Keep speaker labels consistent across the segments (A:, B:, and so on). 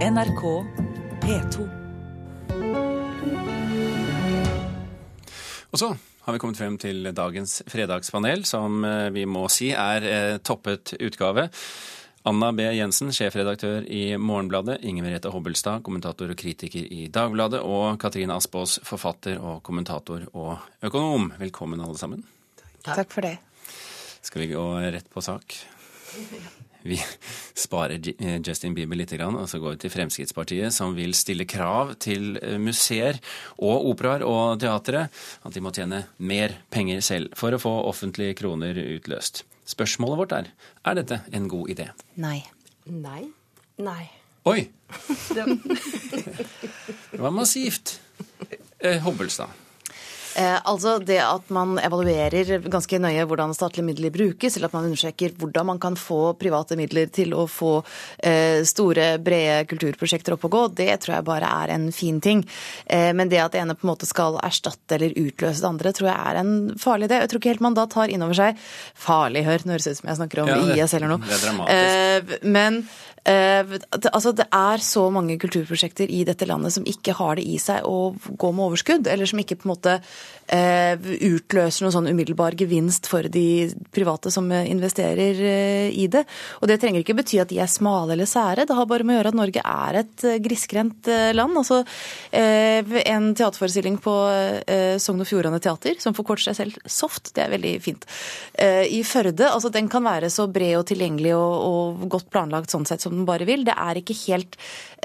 A: NRK P2.
B: Og så har vi kommet frem til dagens fredagspanel, som eh, vi må si er eh, toppet utgave. Anna B. Jensen, sjefredaktør i Morgenbladet, Inger Merete Hobbelstad, kommentator og kritiker i Dagbladet, og Katrine Aspaas, forfatter og kommentator og økonom. Velkommen, alle sammen.
C: Takk for det.
B: Skal vi gå rett på sak? Vi sparer Justin Bieber litt, grann, og så går vi til Fremskrittspartiet, som vil stille krav til eh, museer og operaer og teatre at de må tjene mer penger selv for å få offentlige kroner utløst. Spørsmålet vårt er er dette en god idé.
C: Nei.
D: Nei. Nei.
B: Oi! Det var massivt. Eh, Hobbelstad.
C: Eh, altså det at man evaluerer ganske nøye hvordan statlige midler brukes, eller at man undersøker hvordan man kan få private midler til å få eh, store, brede kulturprosjekter opp og gå, det tror jeg bare er en fin ting. Eh, men det at det ene på en måte skal erstatte eller utløse det andre, tror jeg er en farlig idé. Jeg tror ikke helt man da tar inn over seg Farlig, hør, nå høres det ut som jeg snakker om
B: Ja, det-
C: IS eller noe.
B: det er dramatisk.
C: Eh, men det, altså, det er så mange kulturprosjekter i dette landet som ikke har det i seg å gå med overskudd, eller som ikke på en måte eh, utløser noen sånn umiddelbar gevinst for de private som eh, investerer eh, i det. Og det trenger ikke bety at de er smale eller sære, det har bare med å gjøre at Norge er et eh, grisgrendt eh, land. Altså eh, en teaterforestilling på eh, Sogn og Fjordane Teater, som forkorter seg selv SOFT, det er veldig fint. Eh, I Førde, altså den kan være så bred og tilgjengelig og, og godt planlagt sånn sett som den bare vil. Det er ikke helt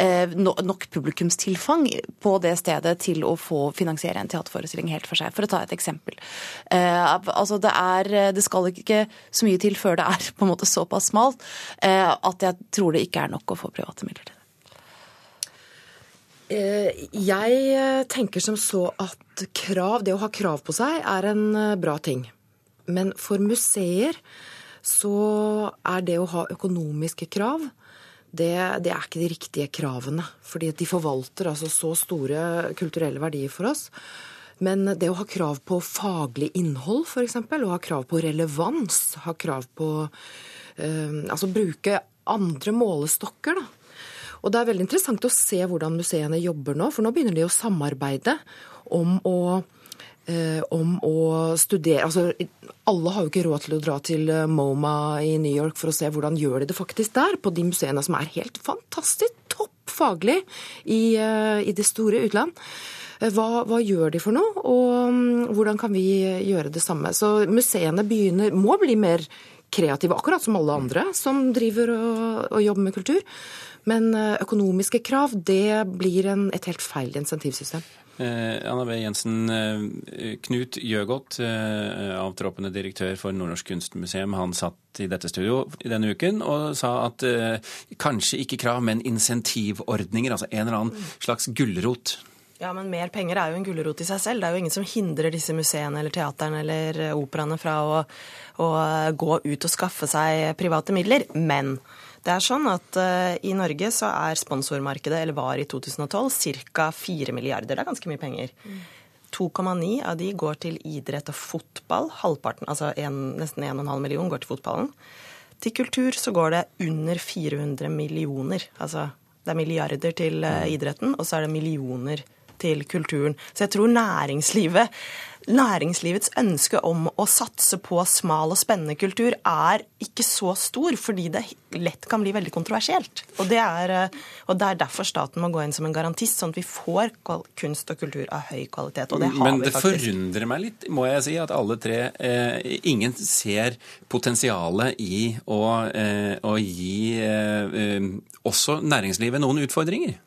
C: eh, nok publikumstilfang på det stedet til å få finansiere en teaterforestilling helt for seg, for å ta et eksempel. Eh, altså det, er, det skal ikke så mye til før det er på en måte såpass smalt eh, at jeg tror det ikke er nok å få private midler til det.
D: Eh, Jeg eh, tenker som så at krav, det å ha krav på seg, er en eh, bra ting. Men for museer så er det å ha økonomiske krav, det, det er ikke de riktige kravene. Fordi de forvalter altså så store kulturelle verdier for oss. Men det å ha krav på faglig innhold, f.eks., og ha krav på relevans, ha krav på eh, Altså bruke andre målestokker, da. Og det er veldig interessant å se hvordan museene jobber nå, for nå begynner de å samarbeide om å om å studere altså, Alle har jo ikke råd til å dra til eh, MoMA i New York for å se hvordan gjør de det faktisk der, på de museene som er helt fantastisk topp faglig i, eh, i det store utland. Eh, Hva, hva gjør de for noe, og mm, hvordan kan vi gjøre det samme? Så museene begynner, må bli mer kreative, akkurat som alle andre som driver og, og jobber med kultur. Men eh, økonomiske krav, det blir en, et helt feil insentivsystem.
B: Eh, Anna B. Jensen, eh, Knut Gjøgodt, eh, avtroppende direktør for Nordnorsk Kunstmuseum, han satt i dette studio denne uken og sa at kanskje ikke krav, men insentivordninger, altså en eller annen slags gulrot.
E: Ja, men mer penger er jo en gulrot i seg selv. Det er jo ingen som hindrer disse museene eller teaterne eller operaene fra å, å gå ut og skaffe seg private midler. Men det er sånn at uh, i Norge så er sponsormarkedet, eller var i 2012, ca. 4 milliarder. Det er ganske mye penger. 2,9 av de går til idrett og fotball. Halvparten, altså en, nesten 1,5 million, går til fotballen. Til kultur så går det under 400 millioner. Altså det er milliarder til uh, idretten, og så er det millioner til kulturen. Så jeg tror næringslivet Næringslivets ønske om å satse på smal og spennende kultur er ikke så stor, fordi det lett kan bli veldig kontroversielt. Og det er, eh, og det er derfor staten må gå inn som en garantist, sånn at vi får kunst og kultur av høy kvalitet. Og det har
B: Men
E: vi
B: det forundrer meg litt, må jeg si, at alle tre eh, Ingen ser potensialet i å, eh, å gi eh, eh, også næringslivet noen utfordringer.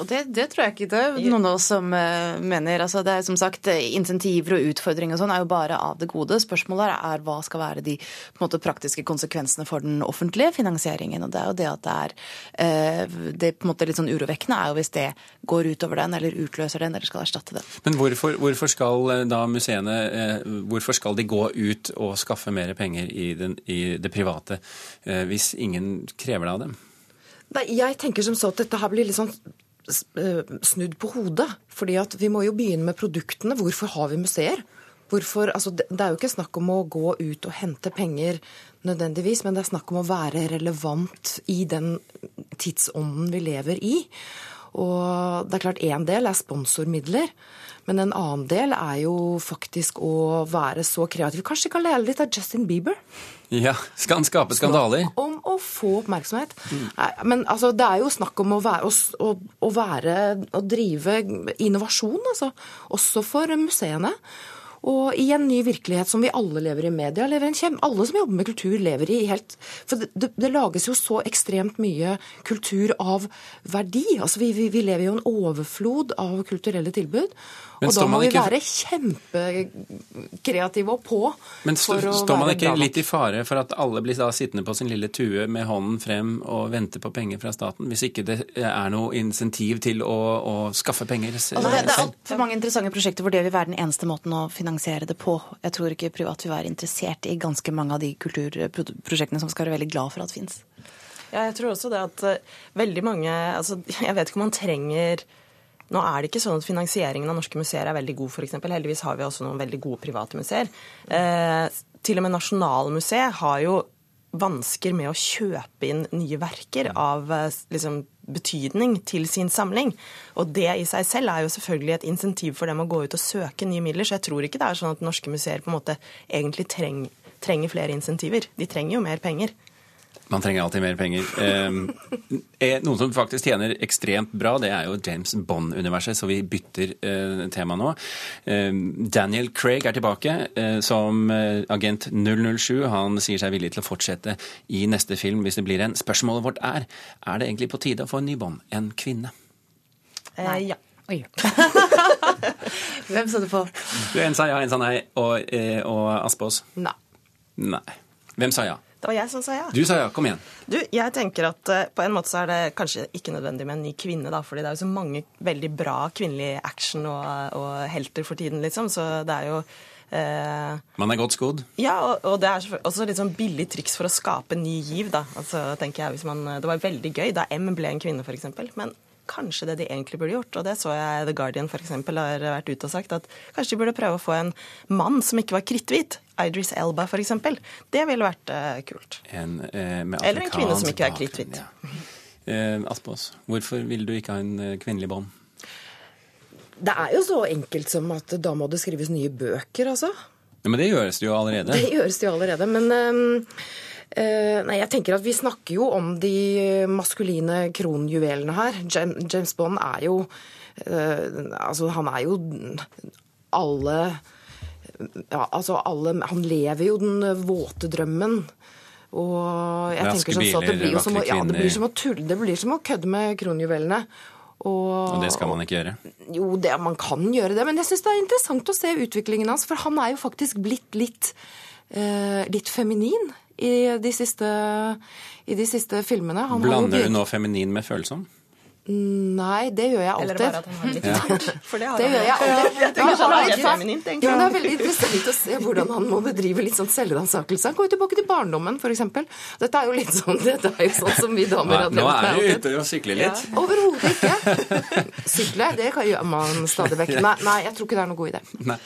C: Og det, det tror jeg ikke det er noen av oss som eh, mener. Altså, det er som sagt, eh, Insentiver og utfordringer og sånn er jo bare av det gode. Spørsmålet er, er hva skal være de på en måte, praktiske konsekvensene for den offentlige finansieringen. Og det er jo det at det er eh, det på en måte litt sånn urovekkende er jo hvis det går utover den, eller utløser den, eller skal erstatte den.
B: Men hvorfor, hvorfor skal da museene hvorfor skal de gå ut og skaffe mer penger i, den, i det private eh, hvis ingen krever det av dem?
D: Nei, jeg tenker som så at dette her blir litt sånn snudd på hodet. Fordi at vi må jo begynne med produktene. Hvorfor har vi museer? Hvorfor, altså det er jo ikke snakk om å gå ut og hente penger nødvendigvis, men det er snakk om å være relevant i den tidsånden vi lever i. Og det er klart én del er sponsormidler. Men en annen del er jo faktisk å være så kreativ. Kanskje vi kan lære litt av Justin Bieber?
B: Ja, Skal han skape skandaler?
D: Om å få oppmerksomhet. Nei, men altså, det er jo snakk om å være, å, å være Å drive innovasjon, altså. Også for museene. Og i en ny virkelighet som vi alle lever i media, lever en kjem, alle som jobber med kultur, lever i helt For det, det, det lages jo så ekstremt mye kultur av verdi. Altså vi, vi, vi lever jo i en overflod av kulturelle tilbud.
B: Men
D: og da må vi
B: ikke-
D: være kjempekreative og på.
B: Men st
D: for å
B: står man ikke litt i fare for at alle blir da sittende på sin lille tue med hånden frem og venter på penger fra staten, hvis ikke det er noe insentiv til å, å skaffe penger selv?
C: Altså, det, det er altfor mange interessante prosjekter hvor det vil være den eneste måten å finansiere det på. Jeg tror ikke privat vil være interessert i ganske mange av de kulturprosjektene som skal være veldig glad for at fins.
E: Ja, jeg tror også det at eh, veldig mange altså, Jeg vet ikke om man trenger Nå er det ikke sånn at finansieringen av norske museer er veldig god, f.eks. Heldigvis har vi også noen veldig gode private museer. Eh, til og med Nasjonalmuseet har jo vansker med å kjøpe inn nye verker av eh, liksom, betydning til sin samling. Og det i seg selv er jo selvfølgelig et insentiv for dem å gå ut og søke nye midler. Så jeg tror ikke det er sånn at norske museer på en måte egentlig treng, trenger flere insentiver. De trenger jo mer penger.
B: Man trenger alltid mer penger. Eh, noen som faktisk tjener ekstremt bra, det er jo James Bond-universet, så vi bytter eh, tema nå. Eh, Daniel Craig er tilbake eh, som eh, agent 007. Han sier seg villig til å fortsette i neste film hvis det blir en. Spørsmålet vårt er er det egentlig på tide å få en ny Bond, en kvinne?
E: Eh, ja.
C: Oi. Hvem så du på?
B: En sa ja, en sa nei, og, eh, og Aspås?
D: Nei.
B: Nei. Hvem sa ja?
E: Det var jeg som sa ja.
B: Du sa ja, kom igjen.
E: Du, jeg tenker at uh, på en måte så er det kanskje ikke nødvendig med en ny kvinne, da, fordi det er jo så mange veldig bra kvinnelige action og, og helter for tiden, liksom. Så det er jo uh,
B: Man er godt skodd.
E: Ja, og, og det er også litt sånn billig triks for å skape ny giv, da. Altså, tenker jeg, hvis man, Det var veldig gøy da M ble en kvinne, f.eks. Men kanskje det de egentlig burde gjort, og det så jeg The Guardian for eksempel, har vært ute og sagt, at kanskje de burde prøve å få en mann som ikke var kritthvit. Idris Elba, f.eks. Det ville vært uh, kult.
B: En, eh, med
E: Eller en kvinne som ikke er kritthvit.
B: ja. Eh, Aspås, hvorfor vil du ikke ha en eh, kvinnelig bånd?
D: Det er jo så enkelt som at da må det skrives nye bøker, altså.
B: Ja, men det gjøres det jo allerede.
D: Det gjøres det jo allerede. Men øh, nei, jeg tenker at vi snakker jo om de maskuline kronjuvelene her. James Bond er jo øh, Altså, han er jo alle ja, altså alle, Han lever jo den våte drømmen. Og jeg
B: Raske
D: tenker sånn så det blir jo som å, ja, det blir som å tulle, det blir som å kødde med kronjuvelene. Og,
B: Og det skal man ikke gjøre.
D: jo, det, man kan gjøre det, men jeg syns det er interessant å se utviklingen hans. For han er jo faktisk blitt litt, eh, litt feminin i de siste, i de siste filmene. Han jo
B: Blander du nå feminin med følsom?
D: Nei, det gjør jeg
E: Eller bare
D: alltid.
E: at han har litt fart. For det har
D: Det
E: han.
D: gjør jeg alltid. Ja, han
E: det
D: er litt-
E: feminint, egentlig.
D: Ja, det veldig interessant å se hvordan han må bedrive litt sånn selvransakelse. Han går jo tilbake til barndommen, f.eks. Dette er jo litt sånn, dette er jo sånn som vi damer har
B: Nå er du ute og sykler litt.
D: Overhodet ikke. Sykle, det kan gjøre man stadig vekk. Nei, nei, jeg tror ikke det er noen god idé.
B: Nei,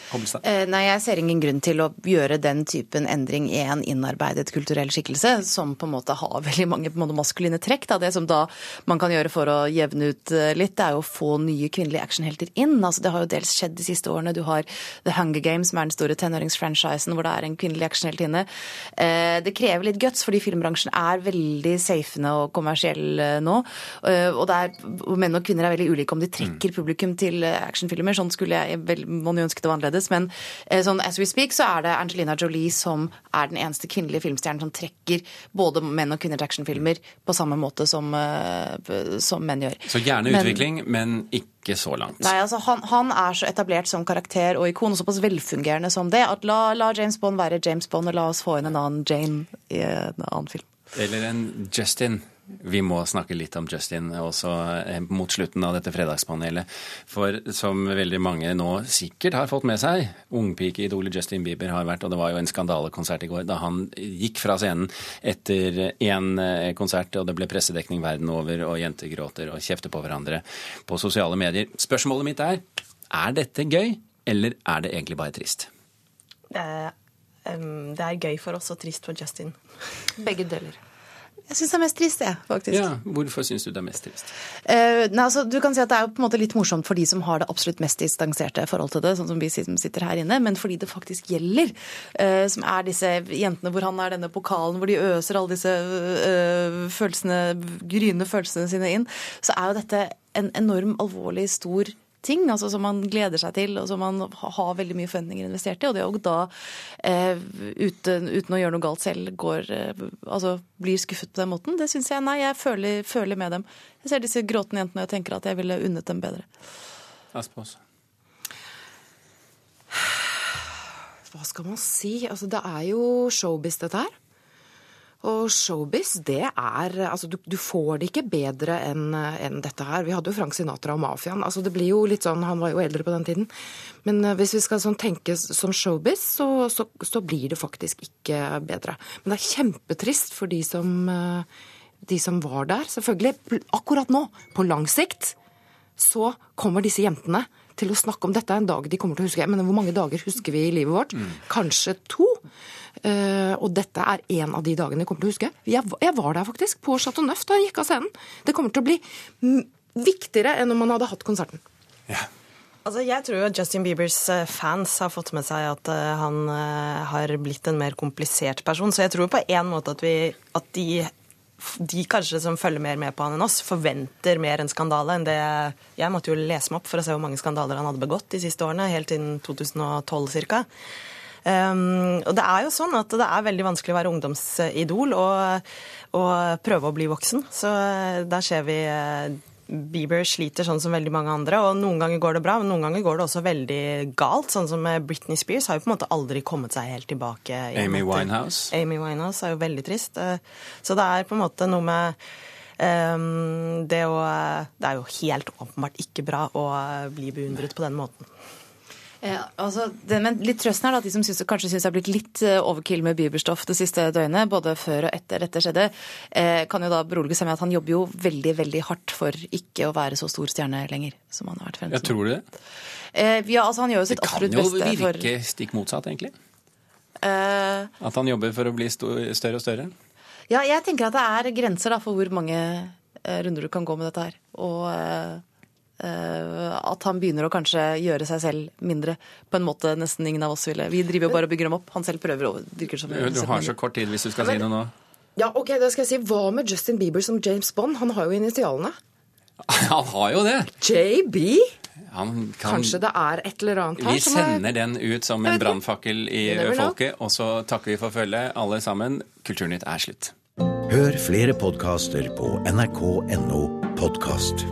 C: Eh, Nei, jeg ser ingen grunn til å gjøre den typen endring i en innarbeidet kulturell skikkelse, som på en måte har veldig mange på en måte maskuline trekk. Da. Det som da man kan gjøre for å jevne ut eh, litt, det er jo å få nye kvinnelige actionhelter inn. Altså, det har jo dels skjedd de siste årene. Du har The Hunger Games, som er den store tenåringsfranchisen hvor det er en kvinnelig actionheltinne. Eh, Det krever litt guts, fordi filmbransjen er veldig safende og kommersiell eh, nå. Og det er, menn og kvinner er veldig ulike om de trekker publikum til actionfilmer. Sånn skulle jeg vel, man jo ønske det var annerledes. Men sånn as we speak så er det Angelina Jolie som er den eneste kvinnelige filmstjernen som trekker både menn og kvinner til actionfilmer på samme måte som, som menn gjør.
B: Så gjerne
C: Men-
B: utvikling, men ikke så langt.
C: Nei, altså han, han er så etablert som karakter og ikon, og såpass velfungerende som det, at la, la James Bond være James Bond, og la oss få inn en annen Jane i en annen film.
B: Eller en Justin. Vi må snakke litt om Justin også eh, mot slutten av dette fredagspanelet. For som veldig mange nå sikkert har fått med seg, ungpikeidolet Justin Bieber har vært, og det var jo en skandalekonsert i går da han gikk fra scenen etter én konsert, og det ble pressedekning verden over, og jenter gråter og kjefter på hverandre på sosiale medier. Spørsmålet mitt er er dette gøy, eller er det egentlig bare trist?
E: Det er, um, det er gøy for oss og trist for Justin.
D: Begge deler.
C: Jeg syns det er mest trist, jeg, faktisk.
B: Ja, Hvorfor syns du det er mest trist?
C: Uh, nei, altså, du kan si at Det er jo på en måte litt morsomt for de som har det absolutt mest distanserte forhold til det, sånn som vi som sitter her inne, men fordi det faktisk gjelder, Uh, som er disse jentene hvor han er denne pokalen hvor de øser alle disse uh, følelsene, gryende følelsene sine inn, så er jo dette en enorm alvorlig stor ting altså som man gleder seg til, og som man har veldig mye forventninger investert i. Og det å da, eh, uten, uten, å gjøre noe galt selv, går, eh, altså, blir skuffet på den måten, det syns jeg Nei, jeg føler, føler, med dem. Jeg ser disse gråtende jentene og jeg tenker at jeg ville unnet dem bedre.
B: Aspås.
D: Hva skal man si? Altså, det er jo showbiz, dette her. Og showbiz, det er Altså, du, du får det ikke bedre enn en dette her. Vi hadde jo Frank Sinatra og mafiaen. Altså, det blir jo litt sånn Han var jo eldre på den tiden. Men uh, hvis vi skal sånn tenke som showbiz, så, så, så, blir det faktisk ikke bedre. Men det er kjempetrist for de som, uh, de som var der. Selvfølgelig, akkurat nå, på lang sikt, så kommer disse jentene til å snakke om dette er en dag de kommer til å huske. Men hvor mange dager husker vi i livet vårt? Mm. Kanskje to? Uh, og dette er en av de dagene jeg kommer til å huske. Jeg, jeg var der faktisk, på Chateau Neuf, da jeg gikk av scenen. Det kommer til å bli viktigere enn om man hadde hatt konserten.
B: Ja.
E: Altså, jeg tror at Justin Biebers eh, fans har fått med seg at uh, han uh, har blitt en mer komplisert person. Så jeg tror på en måte at, vi, at de, de kanskje som følger mer med på han enn oss, forventer mer en skandale enn det Jeg måtte jo lese meg opp for å se hvor mange skandaler han hadde begått de siste årene, helt innen 2012 ca. Um, og det er jo sånn at det er veldig vanskelig å være ungdomsidol og, og prøve å bli voksen. Så eh, der ser vi uh, Bieber sliter sånn som veldig mange andre, og noen ganger går det bra, men noen ganger går det også veldig galt. Sånn som Britney Spears har jo på en måte aldri kommet seg helt tilbake.
B: Amy Winehouse.
E: Amy Winehouse er jo veldig trist. Eh, så det er på en måte noe med um, det å Det er jo helt åpenbart ikke bra å bli beundret på den måten.
C: Ja, altså, det, men litt trøsten er at de som synes, kanskje syns det har blitt litt eh, overkill med bibelstoff det siste døgnet, både før og etter dette skjedde, eh, kan jo da berolige seg med at han jobber jo veldig veldig hardt for ikke å være så stor stjerne lenger. som han har vært frem til.
B: Ja, tror du det?
C: Eh, ja, altså han gjør jo sitt absolutt beste
B: for Det kan jo virke stikk motsatt, egentlig.
C: Eh,
B: at han jobber for å bli større og større?
C: Ja, jeg tenker at det er grenser da, for hvor mange eh, runder du kan gå med dette her. Og eh, Eh, at han begynner å kanskje gjøre seg selv mindre på en måte nesten ingen av oss ville. Vi driver jo bare og bygger dem opp. Han selv prøver å virke som
B: Du har så kort tid hvis du skal si noe nå.
D: Ja, ok, da skal jeg si Hva med Justin Bieber som James Bond? Han har jo initialene.
B: Han har jo det.
D: JB?
B: Kan,
D: Kanskje det er et eller annet her
B: Vi sender er... den ut som en brannfakkel i folket, og så takker vi for følget, alle sammen. Kulturnytt er slutt.
F: Hør flere podkaster på nrk.no podkast.